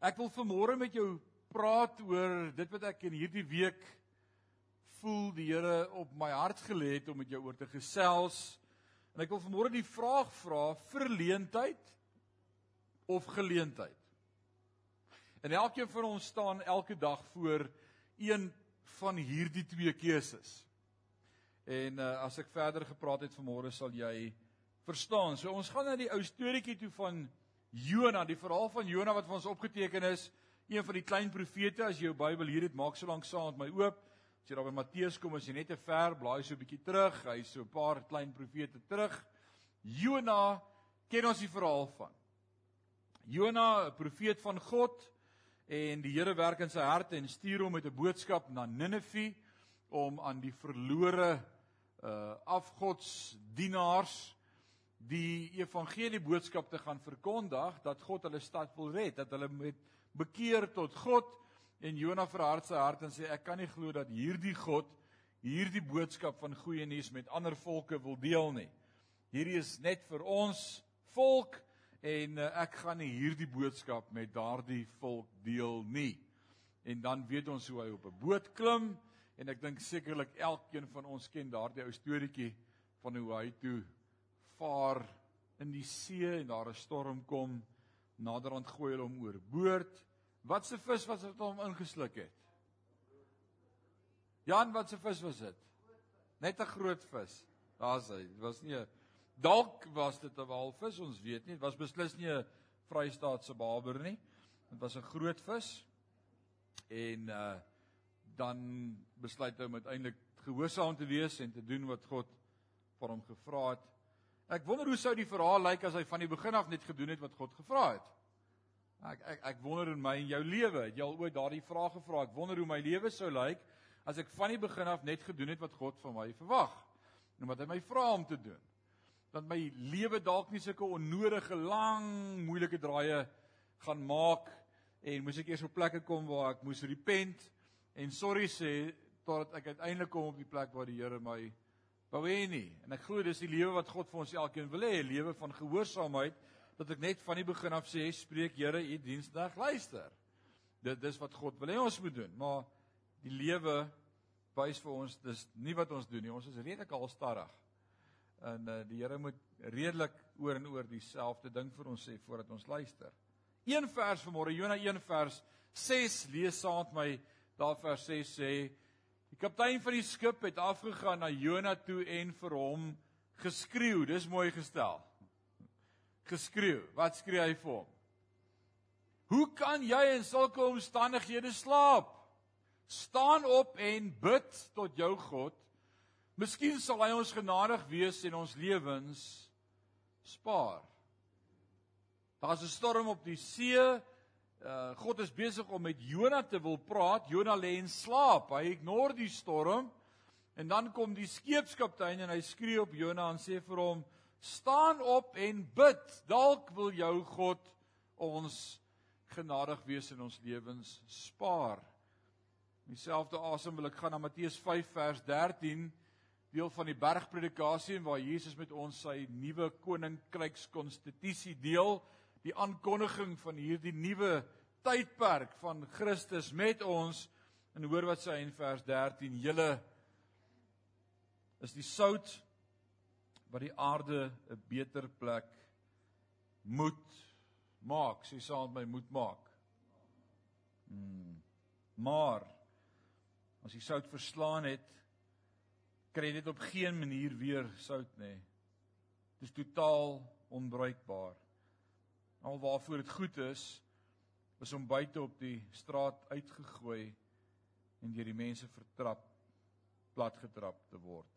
Ek wil vanmôre met jou praat oor dit wat ek in hierdie week voel die Here op my hart gelê het om met jou oor te gesels. En ek wil vanmôre die vraag vra: verleentheid of geleentheid? En elkeen van ons staan elke dag voor een van hierdie twee keuses. En uh, as ek verder gepraat het vanmôre sal jy verstaan. So ons gaan na die ou storieetjie toe van Jona, die verhaal van Jona wat vir ons opgeteken is, een van die klein profete as jy jou Bybel hier het, maak so lank saam met my oop. As jy daar by Matteus kom, as jy net te ver blaai so 'n bietjie terug, hy's so 'n paar klein profete terug. Jona ken ons die verhaal van. Jona, 'n profeet van God en die Here werk in sy hart en stuur hom met 'n boodskap na Ninive om aan die verlore uh afgodsdienaars die evangelie boodskap te gaan verkondig dat God hulle stad wil red, dat hulle met bekeer tot God en Jona verhard sy hart en sê ek kan nie glo dat hierdie God hierdie boodskap van goeie nuus met ander volke wil deel nie. Hierdie is net vir ons volk en uh, ek gaan nie hierdie boodskap met daardie volk deel nie. En dan weet ons hoe hy op 'n boot klim en ek dink sekerlik elkeen van ons ken daardie ou storieetjie van hoe hy toe vaar in die see en daar 'n storm kom, naderhand gooi hulle hom oorboord. Wat se vis was dit hom ingesluk het? Jan, wat se vis was dit? Net 'n groot vis. Daar's hy. Dit was nie 'n dalk was dit 'n walvis, ons weet nie. Dit was beslis nie 'n Vrystaatse baber nie. Dit was 'n groot vis. En uh dan besluit hy om uiteindelik gehoorsaam te wees en te doen wat God vir hom gevra het. Ek wonder hoe sou die verhaal lyk as hy van die begin af net gedoen het wat God gevra het. Ek ek ek wonder in my en jou lewe, het jy al ooit daardie vraag gevra? Ek wonder hoe my lewe sou lyk as ek van die begin af net gedoen het wat God van my verwag en wat hy my vra om te doen. Dat my lewe dalk nie sulke onnodige lang moeilike draaie gaan maak en moes ek eers op plekke kom waar ek moes repent en sorry sê totdat ek uiteindelik kom op die plek waar die Here my wou hê nie. En ek glo dis die lewe wat God vir ons elkeen wil hê, 'n lewe van gehoorsaamheid dat ek net van die begin af sê, spreek Here, u diensdag luister. Dit dis wat God wil hê ons moet doen, maar die lewe wys vir ons dis nie wat ons doen nie. Ons is redelik al starrig. En uh, die Here moet redelik oor en oor dieselfde ding vir ons sê voordat ons luister. Een vers vanmôre, Jona 1 vers 6 lees saam met my. Daar vers 6 sê kaptein van die skip het afgegaan na Jona toe en vir hom geskreeu. Dis mooi gestel. Geskreeu. Wat skree hy vir hom? Hoe kan jy in sulke omstandighede slaap? Staan op en bid tot jou God. Miskien sal hy ons genadig wees en ons lewens spaar. Daar's 'n storm op die see uh, God is besig om met Jona te wil praat. Jona lê in slaap. Hy ignoreer die storm. En dan kom die skeepskaptein en hy skree op Jona en sê vir hom: "Staan op en bid. Dalk wil jou God ons genadig wees en ons lewens spaar." Dieselfde asem wil ek gaan na Matteus 5 vers 13 deel van die bergpredikasie waar Jesus met ons sy nuwe koninkrykskonstitusie deel die aankondiging van hierdie nuwe tydperk van Christus met ons. En hoor wat sê in vers 13 julle is die sout wat die aarde 'n beter plek moet maak. Sê saam met my moet maak. Hmm. maar as die sout verslaan het kry dit op geen manier weer sout nê dit is totaal onbruikbaar Al waarvoor dit goed is, is om buite op die straat uitgegooi en deur die mense vertrap, platgetrap te word.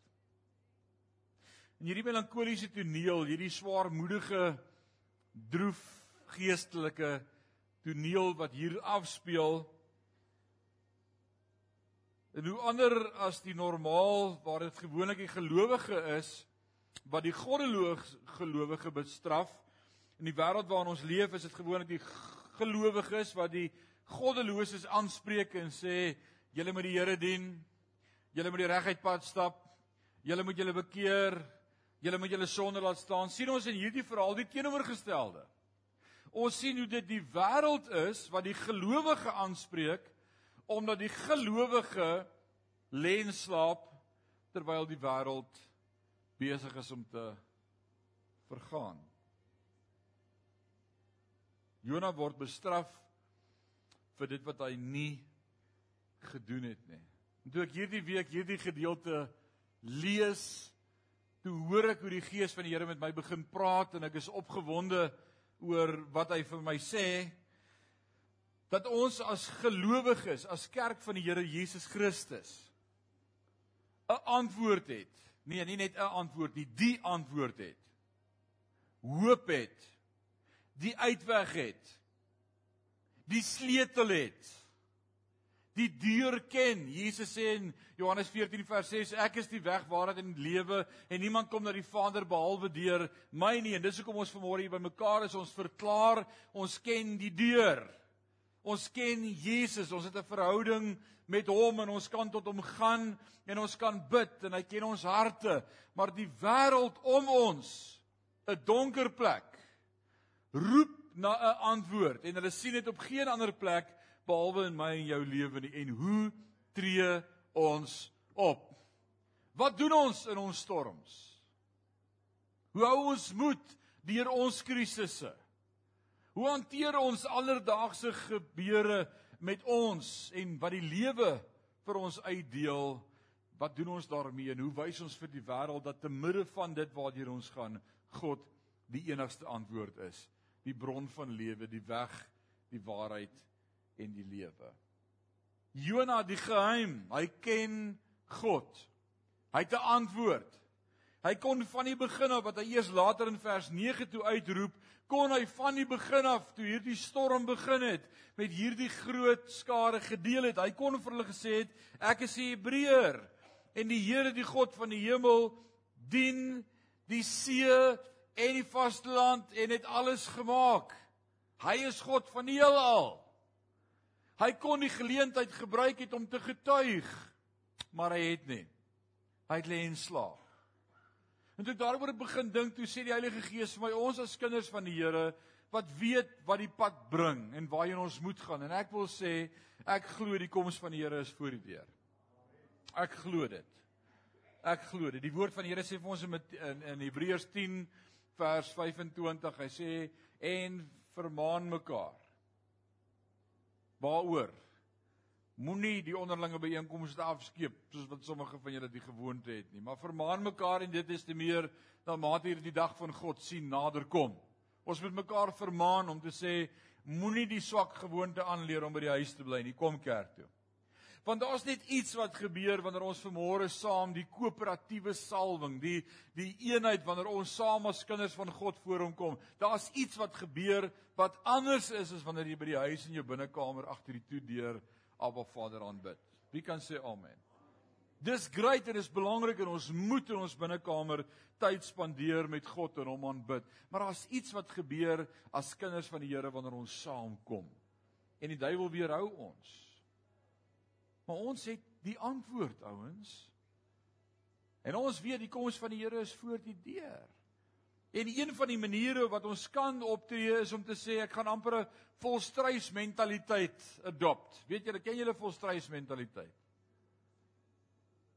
En hierdie melankoliese toneel, hierdie swaarmoedige, droef geestelike toneel wat hier afspeel, en hoe ander as die normaal waar dit gewoonlik die gelowige is wat die goddelose gelowige bestraf In die wêreld waarin ons leef, is dit gewoonlik die gelowiges wat die goddeloses aanspreek en sê julle moet die Here dien. Julle moet die reguit pad stap. Julle moet julle bekeer. Julle moet julle sonde laat staan. sien ons in hierdie verhaal die teenoorgestelde. Ons sien hoe dit die wêreld is wat die gelowige aanspreek omdat die gelowige lê en slaap terwyl die wêreld besig is om te vergaan. Jona word bestraf vir dit wat hy nie gedoen het nie. En toe ek hierdie week hierdie gedeelte lees, toe hoor ek hoe die gees van die Here met my begin praat en ek is opgewonde oor wat hy vir my sê dat ons as gelowiges, as kerk van die Here Jesus Christus 'n antwoord het. Nee, nie net 'n antwoord nie, die antwoord het. Hoop het die uitweg het. Die sleutel het. Die deur ken. Jesus sê in Johannes 14 vers 6, ek is die weg, waarheid en lewe en niemand kom na die Vader behalwe deur my nie. En dis hoekom ons vanmôre hier bymekaar is. Ons verklaar ons ken die deur. Ons ken Jesus. Ons het 'n verhouding met hom en ons kan tot hom gaan en ons kan bid en hy ken ons harte. Maar die wêreld om ons, 'n donker plek roep na 'n antwoord en hulle sien dit op geen ander plek behalwe in my en jou lewe nie. En hoe tree ons op? Wat doen ons in ons storms? Hoe hou ons moed deur ons krisisse? Hoe hanteer ons alledaagse gebeure met ons en wat die lewe vir ons uitdeel? Wat doen ons daarmee en hoe wys ons vir die wêreld dat te midde van dit waartoe ons gaan, God die enigste antwoord is? Die bron van lewe, die weg, die waarheid en die lewe. Jona die geheim, hy ken God. Hy het 'n antwoord. Hy kon van die begin af wat hy eers later in vers 9 toe uitroep, kon hy van die begin af toe hierdie storm begin het met hierdie groot skare gedeel het. Hy kon vir hulle gesê het, ek is 'n Hebreër en die Here die God van die hemel dien die see en die vasteland en het alles gemaak. Hy is God van die heelal. Hy kon die geleentheid gebruik het om te getuig, maar hy het nie. Hy het lê in slaap. En toe daaroor begin dink, toe sê die Heilige Gees vir my, ons as kinders van die Here wat weet wat die pad bring en waarheen ons moet gaan en ek wil sê ek glo die koms van die Here is voor die deur. Ek glo dit. Ek glo dit. Die woord van die Here sê vir ons in in, in Hebreërs 10 vers 25. Hy sê en vermaan mekaar. Waaroor? Moenie die onderlinge byeenkomste afskeep soos wat sommige van julle die gewoonte het nie, maar vermaan mekaar en dit is te meer dan mate hier die dag van God sien nader kom. Ons moet mekaar vermaan om te sê moenie die swak gewoonte aanleer om by die huis te bly nie, kom kerk toe. Want daar's net iets wat gebeur wanneer ons vanmôre saam die koöperatiewe salwing, die die eenheid wanneer ons saam as kinders van God voor hom kom. Daar's iets wat gebeur wat anders is as wanneer jy by die huis in jou binnekamer agter die toedeur Abba Vader aanbid. Wie kan sê amen? Dis great en dis belangrik en ons moet in ons binnekamer tyd spandeer met God en hom aanbid. Maar daar's iets wat gebeur as kinders van die Here wanneer ons saamkom. En die duiwel weerhou ons. Maar ons het die antwoord, ouens. En ons weet die koms van die Here is voor die deur. En een van die maniere wat ons kan optree is om te sê ek gaan amper 'n volstrys mentaliteit adopt. Weet julle, ken julle volstrys mentaliteit?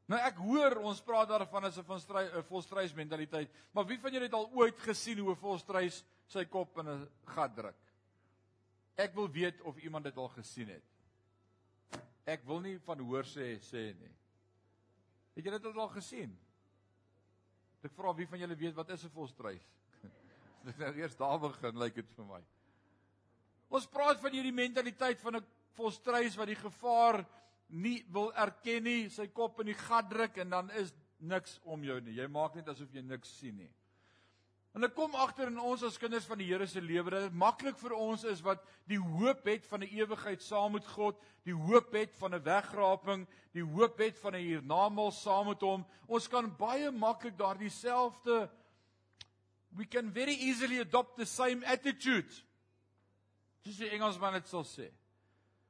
Nou ek hoor ons praat daarvan as 'n volstrys mentaliteit, maar wie van julle het al ooit gesien hoe 'n volstrys sy kop in 'n gat druk? Ek wil weet of iemand dit al gesien het. Ek wil nie van hoor sê sê nie. Het julle dit al gesien? Ek vra wie van julle weet wat is 'n volstrys? Dit nou eers daar begin lyk dit vir my. Ons praat van hierdie mentaliteit van 'n volstrys wat die gevaar nie wil erken nie, sy kop in die gat druk en dan is niks om jou nie. Jy maak net asof jy niks sien nie. En ek kom agter in ons as kinders van die Here se lewe dat dit maklik vir ons is wat die hoop het van 'n ewigheid saam met God, die hoop het van 'n wegraping, die hoop het van 'n hiernamaals saam met hom. Ons kan baie maklik daardie selfde we can very easily adopt the same attitude. Dis die Engelsman dit sal sê.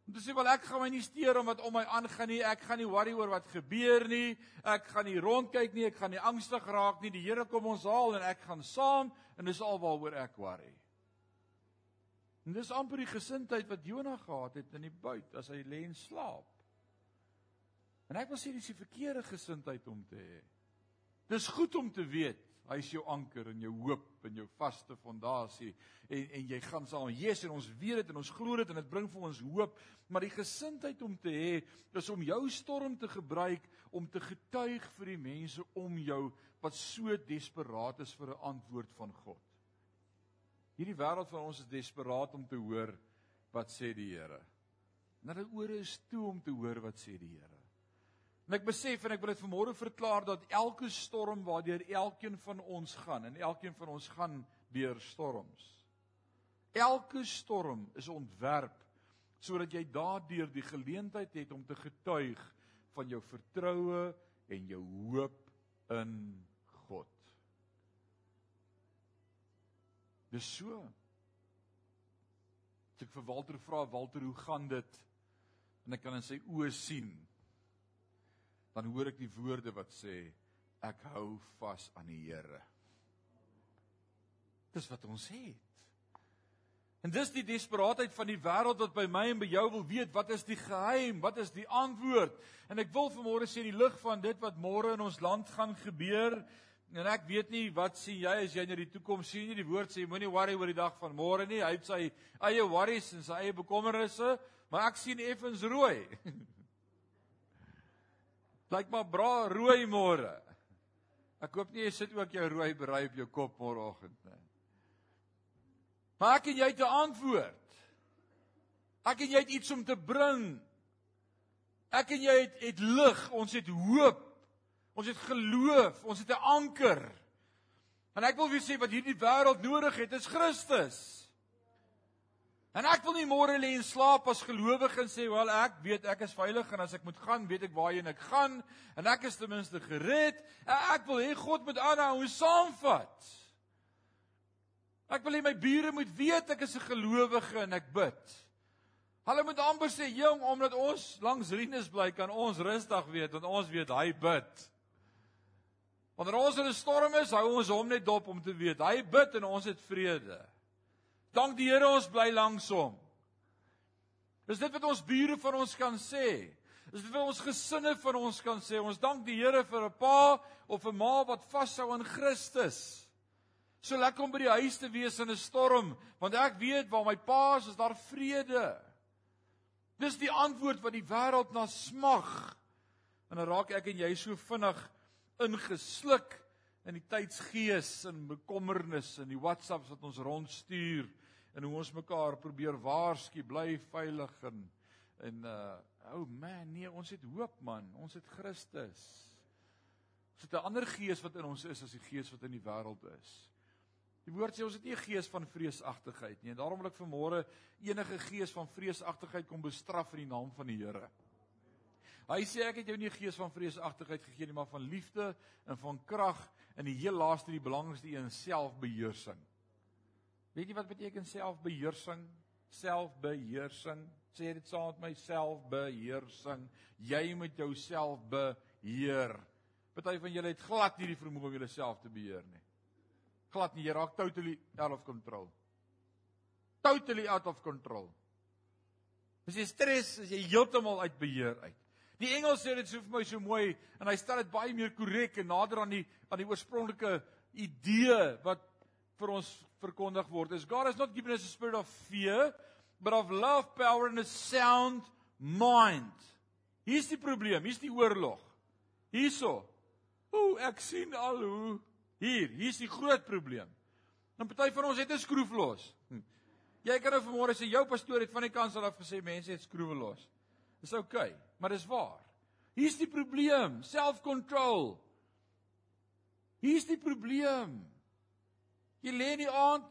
Om te sê wel ek gaan my nie steur om wat om my aangaan nie. Ek gaan nie worry oor wat gebeur nie. Ek gaan nie rondkyk nie. Ek gaan nie angstig raak nie. Die Here kom ons haal en ek gaan saam en dis alwaaroor ek worry. En dis amper die gesindheid wat Jonah gehad het in die buit as hy lê en slaap. En ek wil sê dis die verkeerde gesindheid om te hê. Dis goed om te weet hy is jou anker en jou hoop en jou vaste fondasie en en jy gaan saam Jesus en ons weet dit en ons glo dit en dit bring vir ons hoop maar die gesindheid om te hê is om jou storm te gebruik om te getuig vir die mense om jou wat so desperaat is vir 'n antwoord van God. Hierdie wêreld van ons is desperaat om te hoor wat sê die Here. En hulle ore is toe om te hoor wat sê die Here. En ek besef en ek wil dit vanmôre verklaar dat elke storm waardeur elkeen van ons gaan en elkeen van ons gaan deur storms. Elke storm is ontwerp sodat jy daardeur die geleentheid het om te getuig van jou vertroue en jou hoop in God. Dis so. As ek vir Walter vra, Walter, hoe gaan dit? En ek kan in sy oë sien dan hoor ek die woorde wat sê ek hou vas aan die Here. Dis wat ons het. En dis die desperaatheid van die wêreld wat by my en by jou wil weet wat is die geheim? Wat is die antwoord? En ek wil vanmôre sê in die lig van dit wat môre in ons land gaan gebeur en ek weet nie wat sien jy as jy na die toekoms sien nie. Die woord sê moenie worry oor die dag van môre nie. Hy het sy eie worries en sy eie bekommernisse, maar ek sien effens rooi. Lyk maar bra rooi môre. Ek hoop nie jy sit ook jou rooi berei op jou kop môreoggend nie. Maar ek en jy het 'n antwoord. Ek en jy het iets om te bring. Ek en jy het het lig, ons het hoop. Ons het geloof, ons het 'n anker. En ek wil vir sê wat hierdie wêreld nodig het, is Christus. En ek wil nie môre lê en slaap as gelowige en sê, "Wel, ek weet ek is veilig en as ek moet gaan, weet ek waarheen ek gaan en ek is ten minste gered." Ek wil hê God moet aanhou en saamvat. Ek wil hê my bure moet weet ek is 'n gelowige en ek bid. Hulle moet amper sê, "Jong, omdat ons langs Rinus bly, kan ons rustig weet want ons weet hy bid." Wanneer ons in 'n storm is, hou ons hom net dop om te weet hy bid en ons het vrede. Dank die Here ons bly langs hom. Dis dit wat ons bure van ons kan sê. Dis dit wat ons gesinne van ons kan sê. Ons dank die Here vir 'n pa of 'n ma wat vashou aan Christus. So lekker om by die huis te wees in 'n storm, want ek weet waar my pa is, is daar vrede. Dis die antwoord wat die wêreld na smag. En dan raak ek en jy so vinnig ingesluk in die tydsgees en bekommernis en die WhatsApps wat ons rondstuur en hoe ons mekaar probeer waarsku, bly veilig en en uh oh man, nee, ons het hoop man, ons het Christus. Ons het 'n ander gees wat in ons is as die gees wat in die wêreld is. Die woord sê ons het nie 'n gees van vreesagtigheid nie en daarom wil ek vanmôre enige gees van vreesagtigheid kom bestraf in die naam van die Here. Hy sê ek het jou nie gees van vreesagtigheid gegee nie, maar van liefde en van krag en die heel laaste die belangrikste een selfbeheersing. Weet jy wat beteken selfbeheersing? Selfbeheersing. Sê dit saam met my selfbeheersing. Jy moet jouself beheer. Party van julle het glad nie die vermoë om jouself te beheer nie. Glad nie. Jy raak totally out of control. Totally out of control. As jy stres, as jy heeltemal uit beheer uit. Die Engels sê dit so vir my so mooi en hy stel dit baie meer korrek en nader aan die aan die oorspronklike idee wat vir ons verkondig word is God has not given us a spirit of fear but of love, power and a sound mind. Hier's die probleem, hier's die oorlog. Hierso. O, ek sien al hoe hier, hier's die groot probleem. Dan party van ons het 'n skroef los. Hm. Jy kan nou vanmôre sê jou pastoor het van die kans af gesê mense het skroewe los. Dis oukei, okay, maar dis waar. Hier's die probleem, self-control. Hier's die probleem. Jy lê in die aand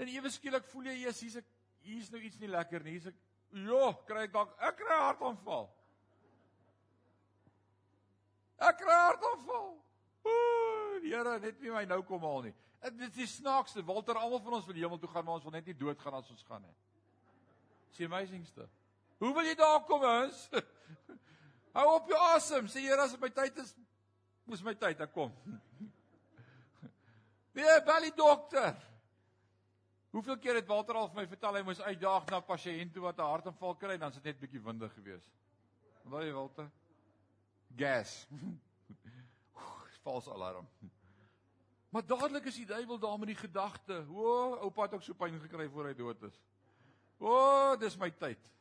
en ewe skielik voel jy jy's hier's ek hier's nou iets nie lekker nie. Hier's ek ja, kry ek dalk ek kry hartaanval. Ek kry hartaanval. Ooh, die Here net nie my nou kom haal nie. Dit is die snaakste. Walter, almal van ons wil hemel toe gaan, maar ons wil net nie doodgaan as ons gaan nie. Dis amazingste. Hoe wil jy daar kom ons? Hou op jou asem. Sê Here, as my tyd is, moes my tyd, ek kom. Nee, bel die dokter. Hoeveel keer het Walter al vir my vertel hy moes uitdaag na pasiënt toe wat 'n hartaanval kry en dan sit net bietjie windig gewees. Wat jy Walter? Gas. Vals alarm. Maar dadelik is die duiwel daar met die gedagte, "O, oupa het ook so pyn gekry voor hy dood is." O, dis my tyd.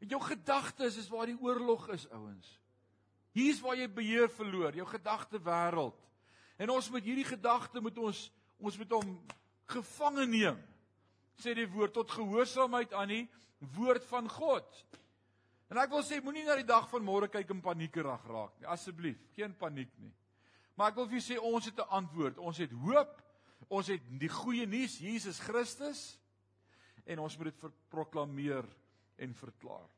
En jou gedagtes is waar die oorlog is, ouens. Hier's waar jy beheer verloor, jou gedagte wêreld. En ons moet hierdie gedagte moet ons ons moet hom gevange neem. Sê die woord tot gehoorsaamheid aan die woord van God. En ek wil sê moenie na die dag van môre kyk en paniekerig raak nie. Asseblief, geen paniek nie. Maar ek wil vir julle sê ons het 'n antwoord. Ons het hoop. Ons het die goeie nuus, Jesus Christus. En ons moet dit proklameer en verklaar.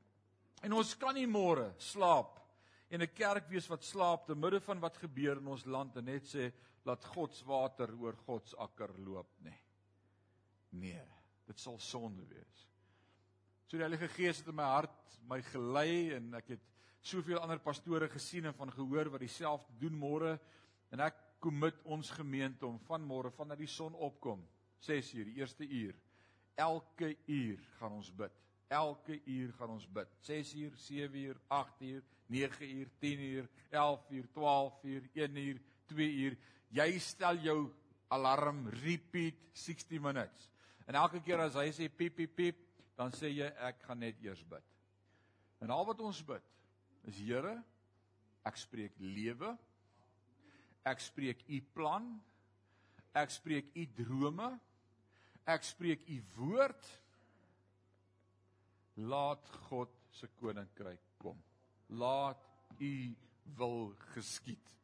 En ons kan nie môre slaap en 'n kerk wees wat slaap te midde van wat gebeur in ons land en net sê laat God se water oor God se akker loop nie. Nee, dit sal sonde wees. So die Heilige Gees het in my hart my gelei en ek het soveel ander pastore gesien en van gehoor wat dieselfde doen môre en ek kommit ons gemeente om van môre vanaf die son opkom 6 uur die eerste uur elke uur gaan ons bid elke uur gaan ons bid 6 uur 7 uur 8 uur 9 uur 10 uur 11 uur 12 uur 1 uur 2 uur. Jy stel jou alarm repeat 60 minutes. En elke keer as hy sê piep piep piep dan sê jy ek gaan net eers bid. En al wat ons bid is Here ek spreek lewe. Ek spreek u plan. Ek spreek u drome. Ek spreek u woord. Laat God se koninkryk kom laat u wil geskied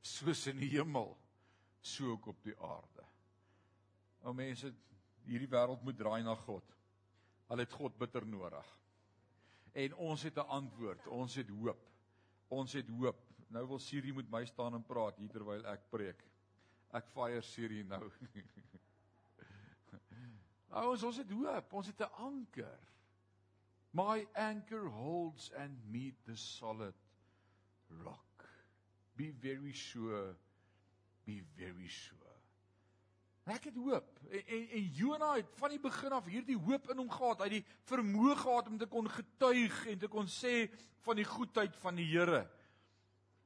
soos in die hemel so ook op die aarde. O mense, hierdie wêreld moet draai na God. Al het God bitter nodig. En ons het 'n antwoord. Ons het hoop. Ons het hoop. Nou wil Siri met my staan en praat hier terwyl ek preek. Ek fire Siri nou. Ons ons het hoop. Ons het 'n anker. My anchor holds and meet the solid rock. Be very sure be very sure. Ek het hoop. En en, en Jonah het van die begin af hierdie hoop in hom gehad. Hy het die vermoë gehad om te kon getuig en te kon sê van die goedheid van die Here.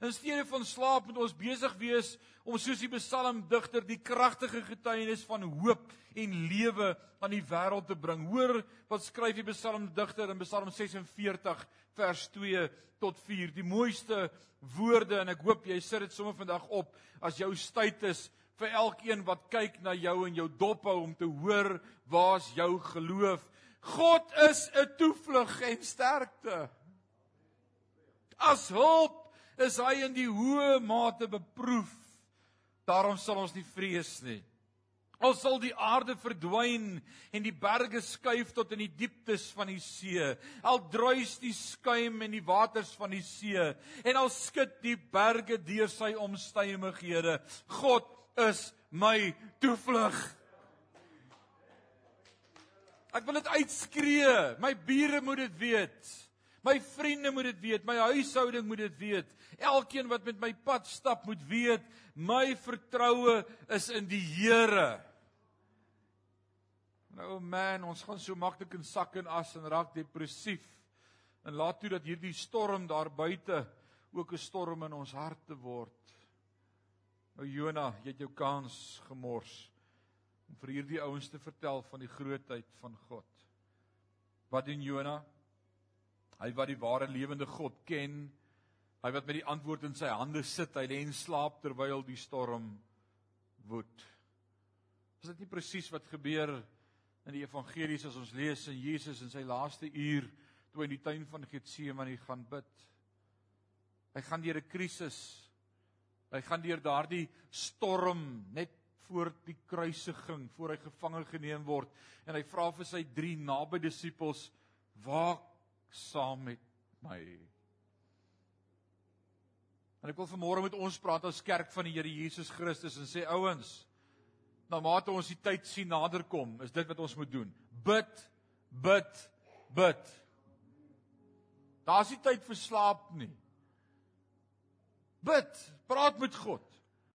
In steede van slaap moet ons besig wees om soos die psalmdigter die kragtige getuienis van hoop en lewe aan die wêreld te bring. Hoor wat skryf die psalmdigter in Psalm 46 vers 2 tot 4. Die mooiste woorde en ek hoop jy sit dit sommer vandag op as jou tyd is vir elkeen wat kyk na jou en jou dop hou om te hoor waar's jou geloof. God is 'n toevlug en sterkte. As hulp is hy in die hoë mate beproef. Daarom sal ons nie vrees nie. Al sal die aarde verdwyn en die berge skuif tot in die dieptes van die see, al druis die skuim en die waters van die see en al skud die berge deur sy omstymighede, God is my toevlug. Ek wil dit uitskree, my bure moet dit weet. My vriende moet dit weet, my huishouding moet dit weet. Elkeen wat met my pad stap moet weet, my vertroue is in die Here. Nou man, ons gaan so maklik in sak en as en raak depressief. En laat toe dat hierdie storm daar buite ook 'n storm in ons harte word. Nou Jonah, jy het jou kans gemors om vir hierdie ouens te vertel van die grootheid van God. Wat doen Jonah? Hy wat die ware lewende God ken, hy wat met die antwoord in sy hande sit, hy lê en slaap terwyl die storm woed. Is dit nie presies wat gebeur in die evangelies as ons lees in Jesus in sy laaste uur toe hy in die tuin van Getsemane gaan bid? Hy gaan deur 'n krisis. Hy gaan deur daardie storm net voor die kruisiging, voor hy gevange geneem word en hy vra vir sy drie naby disippels: "Waar saam met my. En ek wil vanmôre met ons praat as kerk van die Here Jesus Christus en sê ouens, nou mate ons die tyd sien naderkom, is dit wat ons moet doen. Bid, bid, bid. Daar's nie tyd vir slaap nie. Bid, praat met God.